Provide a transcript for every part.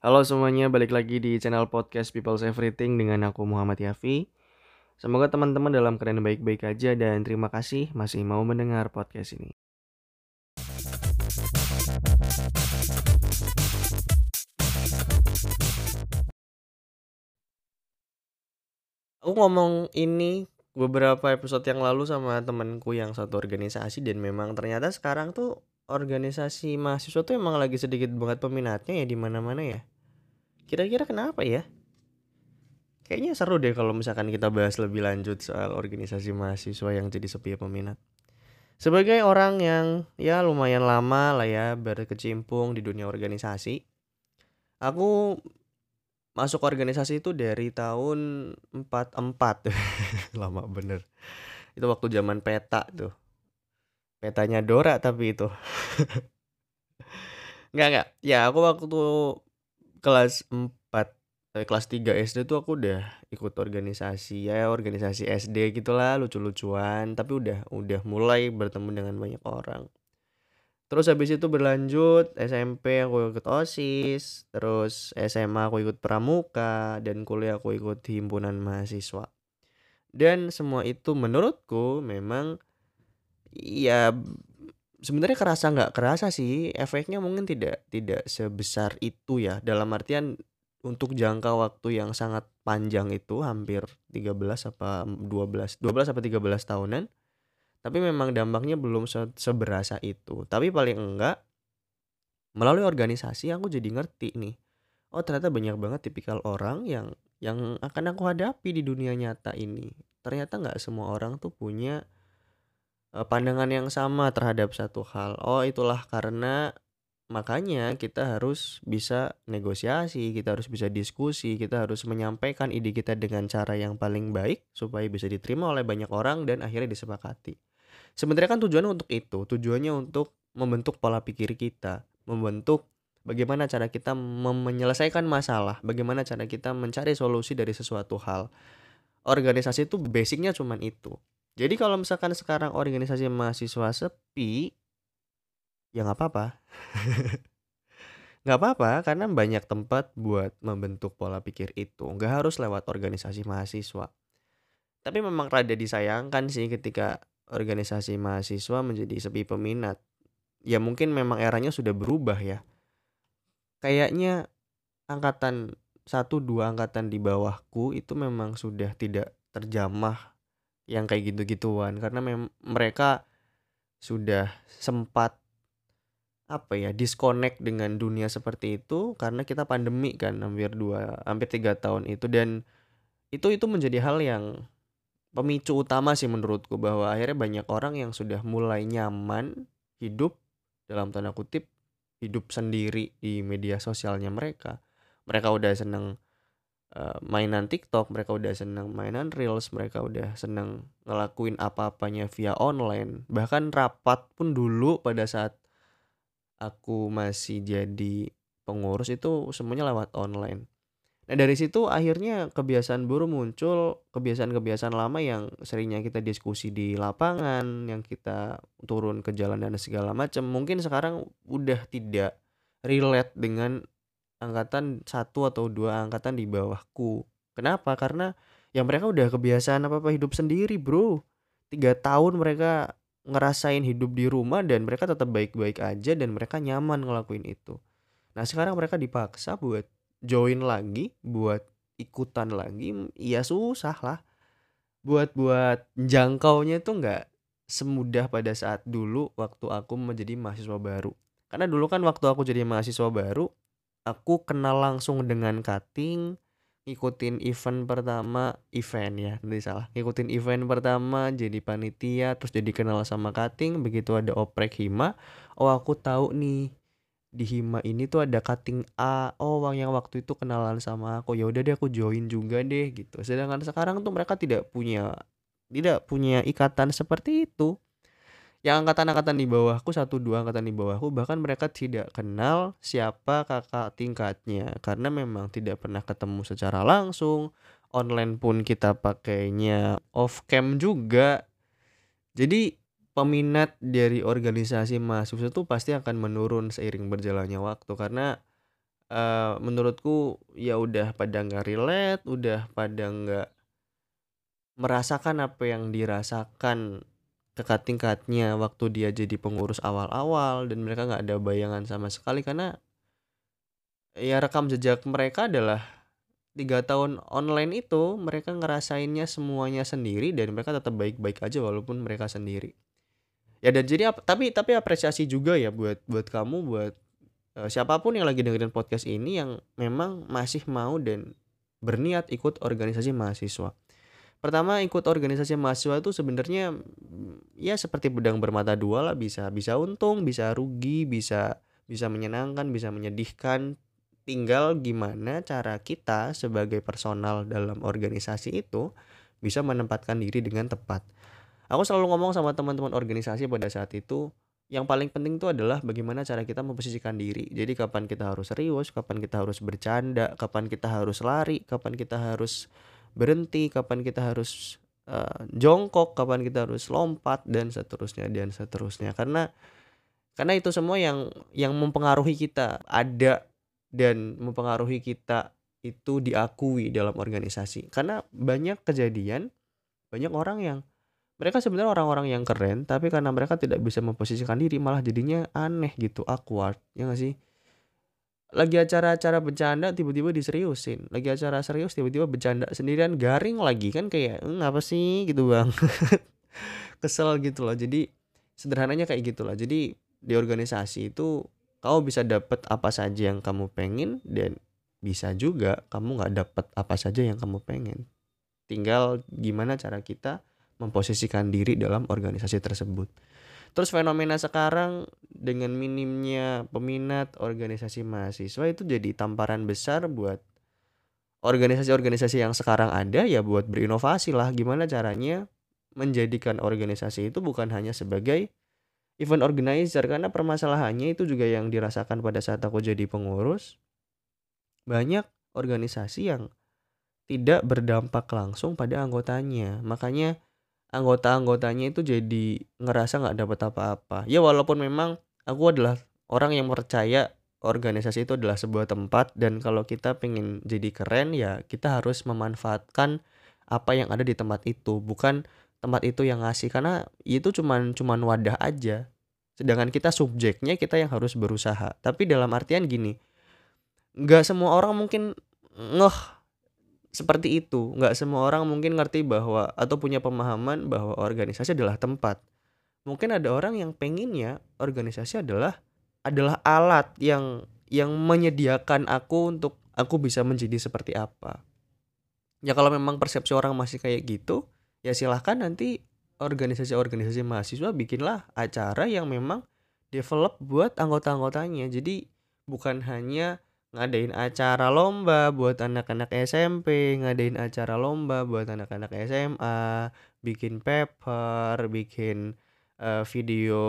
Halo semuanya, balik lagi di channel podcast People's Everything dengan aku Muhammad Yafi. Semoga teman-teman dalam keadaan baik-baik aja dan terima kasih masih mau mendengar podcast ini. Aku ngomong ini beberapa episode yang lalu sama temanku yang satu organisasi dan memang ternyata sekarang tuh organisasi mahasiswa tuh emang lagi sedikit banget peminatnya ya di mana-mana ya. Kira-kira kenapa ya? Kayaknya seru deh kalau misalkan kita bahas lebih lanjut soal organisasi mahasiswa yang jadi sepi peminat. Sebagai orang yang ya lumayan lama lah ya berkecimpung di dunia organisasi, aku masuk organisasi itu dari tahun 44 lama bener itu waktu zaman peta tuh petanya Dora tapi itu. Nggak nggak. Ya aku waktu kelas 4 eh, kelas 3 SD tuh aku udah ikut organisasi ya organisasi SD gitulah lucu-lucuan. Tapi udah udah mulai bertemu dengan banyak orang. Terus habis itu berlanjut SMP aku ikut OSIS, terus SMA aku ikut pramuka dan kuliah aku ikut himpunan mahasiswa. Dan semua itu menurutku memang ya sebenarnya kerasa nggak kerasa sih efeknya mungkin tidak tidak sebesar itu ya dalam artian untuk jangka waktu yang sangat panjang itu hampir 13 apa 12 12 apa 13 tahunan tapi memang dampaknya belum se seberasa itu. Tapi paling enggak melalui organisasi aku jadi ngerti nih. Oh, ternyata banyak banget tipikal orang yang yang akan aku hadapi di dunia nyata ini. Ternyata nggak semua orang tuh punya pandangan yang sama terhadap satu hal. Oh, itulah karena makanya kita harus bisa negosiasi, kita harus bisa diskusi, kita harus menyampaikan ide kita dengan cara yang paling baik supaya bisa diterima oleh banyak orang dan akhirnya disepakati. Sebenarnya kan tujuannya untuk itu, tujuannya untuk membentuk pola pikir kita, membentuk bagaimana cara kita menyelesaikan masalah, bagaimana cara kita mencari solusi dari sesuatu hal. Organisasi itu basicnya cuman itu. Jadi kalau misalkan sekarang organisasi mahasiswa sepi, ya nggak apa-apa. nggak apa-apa karena banyak tempat buat membentuk pola pikir itu. Nggak harus lewat organisasi mahasiswa. Tapi memang rada disayangkan sih ketika organisasi mahasiswa menjadi sepi peminat. Ya mungkin memang eranya sudah berubah ya. Kayaknya angkatan satu dua angkatan di bawahku itu memang sudah tidak terjamah yang kayak gitu-gituan karena mem mereka sudah sempat apa ya disconnect dengan dunia seperti itu karena kita pandemi kan hampir dua hampir tiga tahun itu dan itu itu menjadi hal yang pemicu utama sih menurutku bahwa akhirnya banyak orang yang sudah mulai nyaman hidup dalam tanda kutip hidup sendiri di media sosialnya mereka. Mereka udah seneng uh, mainan TikTok, mereka udah seneng mainan Reels, mereka udah seneng ngelakuin apa-apanya via online. Bahkan rapat pun dulu pada saat aku masih jadi pengurus itu semuanya lewat online. Nah dari situ akhirnya kebiasaan buruk muncul, kebiasaan-kebiasaan lama yang seringnya kita diskusi di lapangan, yang kita turun ke jalan dan segala macam, mungkin sekarang udah tidak relate dengan angkatan satu atau dua angkatan di bawahku. Kenapa? Karena yang mereka udah kebiasaan apa-apa hidup sendiri bro. Tiga tahun mereka ngerasain hidup di rumah dan mereka tetap baik-baik aja dan mereka nyaman ngelakuin itu. Nah sekarang mereka dipaksa buat join lagi buat ikutan lagi ya susah lah buat buat jangkaunya tuh nggak semudah pada saat dulu waktu aku menjadi mahasiswa baru karena dulu kan waktu aku jadi mahasiswa baru aku kenal langsung dengan cutting ngikutin event pertama event ya nanti salah. Ngikutin event pertama jadi panitia terus jadi kenal sama cutting begitu ada oprek hima oh aku tahu nih di Hima ini tuh ada cutting A oh Wang yang waktu itu kenalan sama aku ya udah deh aku join juga deh gitu. Sedangkan sekarang tuh mereka tidak punya tidak punya ikatan seperti itu yang angkatan-angkatan di bawahku satu dua angkatan di bawahku bahkan mereka tidak kenal siapa kakak tingkatnya. Karena memang tidak pernah ketemu secara langsung online pun kita pakainya off cam juga. Jadi peminat dari organisasi mahasiswa itu pasti akan menurun seiring berjalannya waktu. Karena eee, menurutku ya udah pada nggak relate, udah pada nggak merasakan apa yang dirasakan kakak tingkatnya waktu dia jadi pengurus awal-awal dan mereka nggak ada bayangan sama sekali karena ya rekam jejak mereka adalah 3 tahun online itu mereka ngerasainnya semuanya sendiri dan mereka tetap baik-baik aja walaupun mereka sendiri. Ya dan jadi ap tapi tapi apresiasi juga ya buat buat kamu, buat, eee, siapa yang lagi dengerin podcast ini yang memang masih mau dan berniat ikut organisasi mahasiswa. Pertama ikut organisasi mahasiswa itu sebenarnya, mmm, ya seperti pedang bermata dua lah, bisa bisa untung, bisa rugi, bisa bisa menyenangkan, bisa menyedihkan. Tinggal gimana cara kita sebagai personal dalam organisasi itu bisa menempatkan diri dengan tepat. Aku selalu ngomong sama teman-teman organisasi pada saat itu, yang paling penting itu adalah bagaimana cara kita memposisikan diri. Jadi kapan kita harus serius, kapan kita harus bercanda, kapan kita harus lari, kapan kita harus berhenti, kapan kita harus, eee, jongkok, kapan kita harus lompat dan seterusnya dan seterusnya. Karena karena itu semua yang yang mempengaruhi kita ada dan mempengaruhi kita itu diakui dalam organisasi. Karena banyak kejadian, banyak orang yang mereka sebenarnya orang-orang yang keren, tapi karena mereka tidak bisa memposisikan diri malah jadinya aneh gitu, awkward, ya nggak sih? Lagi acara-acara bercanda tiba-tiba diseriusin, lagi acara serius tiba-tiba bercanda sendirian, garing lagi kan kayak, "Mmm, apa sih?" Gitu Bang. Kesel gitu loh. Jadi sederhananya kayak gitulah. Jadi di organisasi itu kamu bisa dapat apa saja yang kamu pengen dan bisa juga kamu nggak dapat apa saja yang kamu pengen. Tinggal gimana cara kita memposisikan diri dalam organisasi tersebut. Terus fenomena sekarang dengan minimnya peminat organisasi mahasiswa itu jadi tamparan besar buat organisasi-organisasi yang sekarang ada ya buat berinovasi lah. Gimana caranya menjadikan organisasi itu bukan hanya sebagai event organizer karena permasalahannya itu juga yang dirasakan pada saat aku jadi pengurus. Banyak organisasi yang tidak berdampak langsung pada anggotanya. Makanya anggota-anggotanya itu jadi ngerasa nggak dapat apa-apa. Ya walaupun memang aku adalah orang yang percaya organisasi itu adalah sebuah tempat dan kalau kita pengen jadi keren ya kita harus memanfaatkan apa yang ada di tempat itu, bukan tempat itu yang ngasih karena itu cuman cuman wadah aja. Sedangkan kita subjeknya kita yang harus berusaha. Tapi dalam artian gini, nggak semua orang mungkin ngeh seperti itu. Nggak semua orang mungkin ngerti bahwa atau punya pemahaman bahwa organisasi adalah tempat. Mungkin ada orang yang pengennya organisasi adalah adalah alat yang yang menyediakan aku untuk aku bisa menjadi seperti apa. Ya kalau memang persepsi orang masih kayak gitu, ya silahkan nanti organisasi-organisasi mahasiswa bikinlah acara yang memang develop buat anggota-anggotanya. Jadi bukan hanya ngadain acara lomba buat anak-anak SMP, ngadain acara lomba buat anak-anak SMA, bikin paper, bikin, eee, video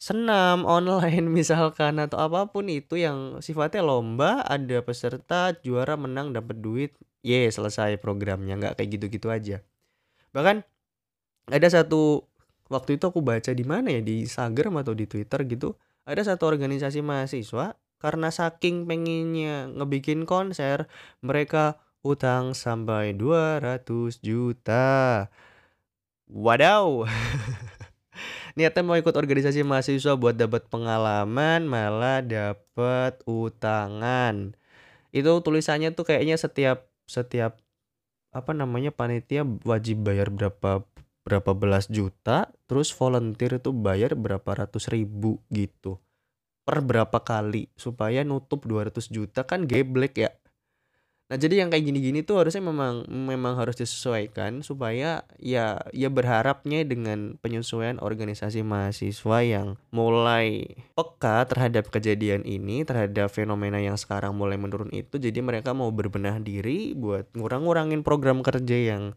senam online misalkan atau apa pun itu yang sifatnya lomba, ada peserta, juara, menang, dapat duit, ye selesai programnya, nggak kayak gitu-gitu aja. Bahkan ada satu waktu itu aku baca di mana ya, di Instagram atau di Twitter gitu, ada satu organisasi mahasiswa karena saking pengennya ngebikin konser, mereka utang sampai 200 juta. Wadaw. Niatnya mau ikut organisasi mahasiswa buat dapat pengalaman, malah dapat utangan. Itu tulisannya tuh kayaknya setiap setiap apa namanya panitia wajib bayar berapa berapa belas juta, terus volunteer itu bayar berapa ratus ribu gitu per berapa kali supaya nutup 200 juta kan geblek ya. Nah, jadi yang kayak gini-gini tuh harusnya memang memang harus disesuaikan supaya ya ya berharapnya dengan penyesuaian organisasi mahasiswa yang mulai peka terhadap kejadian ini, terhadap fenomena yang sekarang mulai menurun itu, jadi mereka mau berbenah diri buat ngurang-ngurangin program kerja yang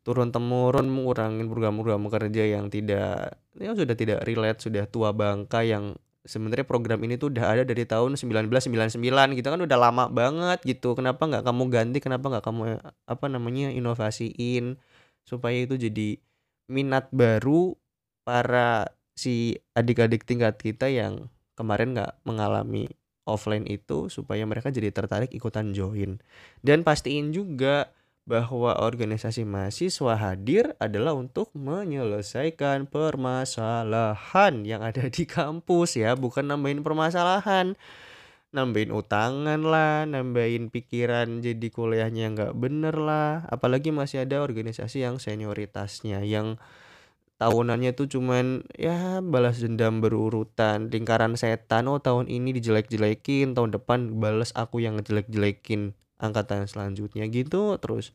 turun temurun, mengurangin program-program kerja yang tidak yang sudah tidak relate, sudah tua bangka yang sebenarnya program ini tuh udah ada dari tahun 1999 gitu kan udah lama banget gitu kenapa nggak kamu ganti kenapa nggak kamu apa namanya inovasiin supaya itu jadi minat baru para si adik-adik tingkat kita yang kemarin nggak mengalami offline itu supaya mereka jadi tertarik ikutan join. Dan pastiin juga bahwa organisasi mahasiswa hadir adalah untuk menyelesaikan permasalahan yang ada di kampus ya, bukan nambahin permasalahan. Nambahin utangan lah, nambahin pikiran jadi kuliahnya nggak bener lah. Apalagi masih ada organisasi yang senioritasnya yang tahunannya tuh cuman ya balas dendam berurutan lingkaran setan oh tahun ini dijelek-jelekin tahun depan balas aku yang ngejelek-jelekin angkatan selanjutnya gitu terus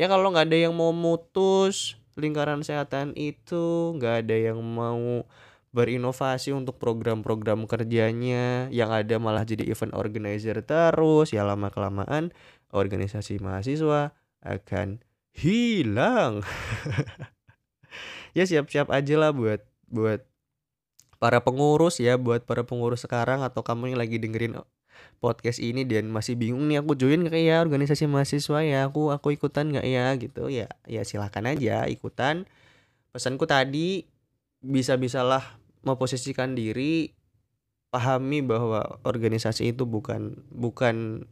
ya kalau nggak ada yang mau mutus lingkaran setan itu nggak ada yang mau berinovasi untuk program-program kerjanya. Yang ada malah jadi event organizer terus ya lama kelamaan organisasi mahasiswa akan hilang. Ya siap-siap aja lah buat buat para pengurus ya buat para pengurus sekarang atau kamu yang lagi dengerin podcast ini dan masih bingung nih aku join nggak ya organisasi mahasiswa ya aku aku ikutan nggak ya gitu. Ya ya silakan aja ikutan. Pesanku tadi bisa-bisalah memposisikan diri pahami bahwa organisasi itu bukan bukan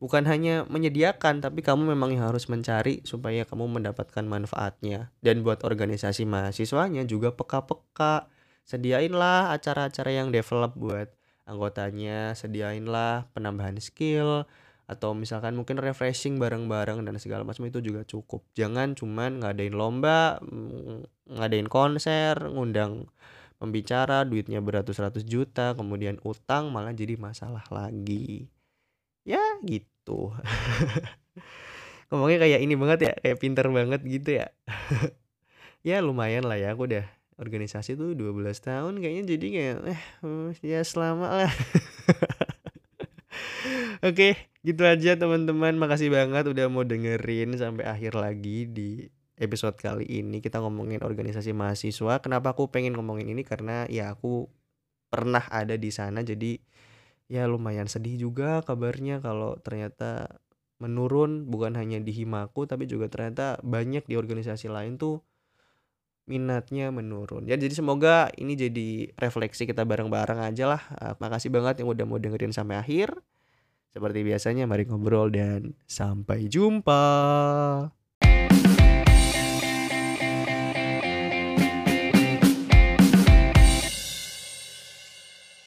bukan hanya menyediakan tapi kamu memang harus mencari supaya kamu mendapatkan manfaatnya. Dan buat organisasi mahasiswanya juga peka-peka. Sediainlah acara-acara yang develop buat anggotanya sediainlah penambahan skill atau misalkan mungkin refreshing bareng-bareng dan segala macam itu juga cukup. Jangan cuman ngadain lomba mm, ngadain konser ngundang pembicara duitnya beratus-ratus juta kemudian utang malah jadi masalah lagi. Ya gitu. Ngomongnya kayak ini banget ya kayak pinter banget gitu ya. Ya lumayan lah ya aku udah organisasi tuh 12 tahun kayaknya jadi kayak eh ya selama lah Oke, gitu aja teman-teman. Makasih banget udah mau dengerin sampai akhir lagi di episode kali ini. Kita ngomongin organisasi mahasiswa. Kenapa aku pengen ngomongin ini karena ya aku pernah ada di sana jadi ya lumayan sedih juga kabarnya kalau ternyata menurun bukan hanya di Himaku tapi juga ternyata banyak di organisasi lain tuh minatnya menurun. Ya jadi semoga ini jadi refleksi kita bareng-bareng aja lah. Uh, makasih banget yang udah mau dengerin sampai akhir. Seperti biasanya mari ngobrol dan sampai jumpa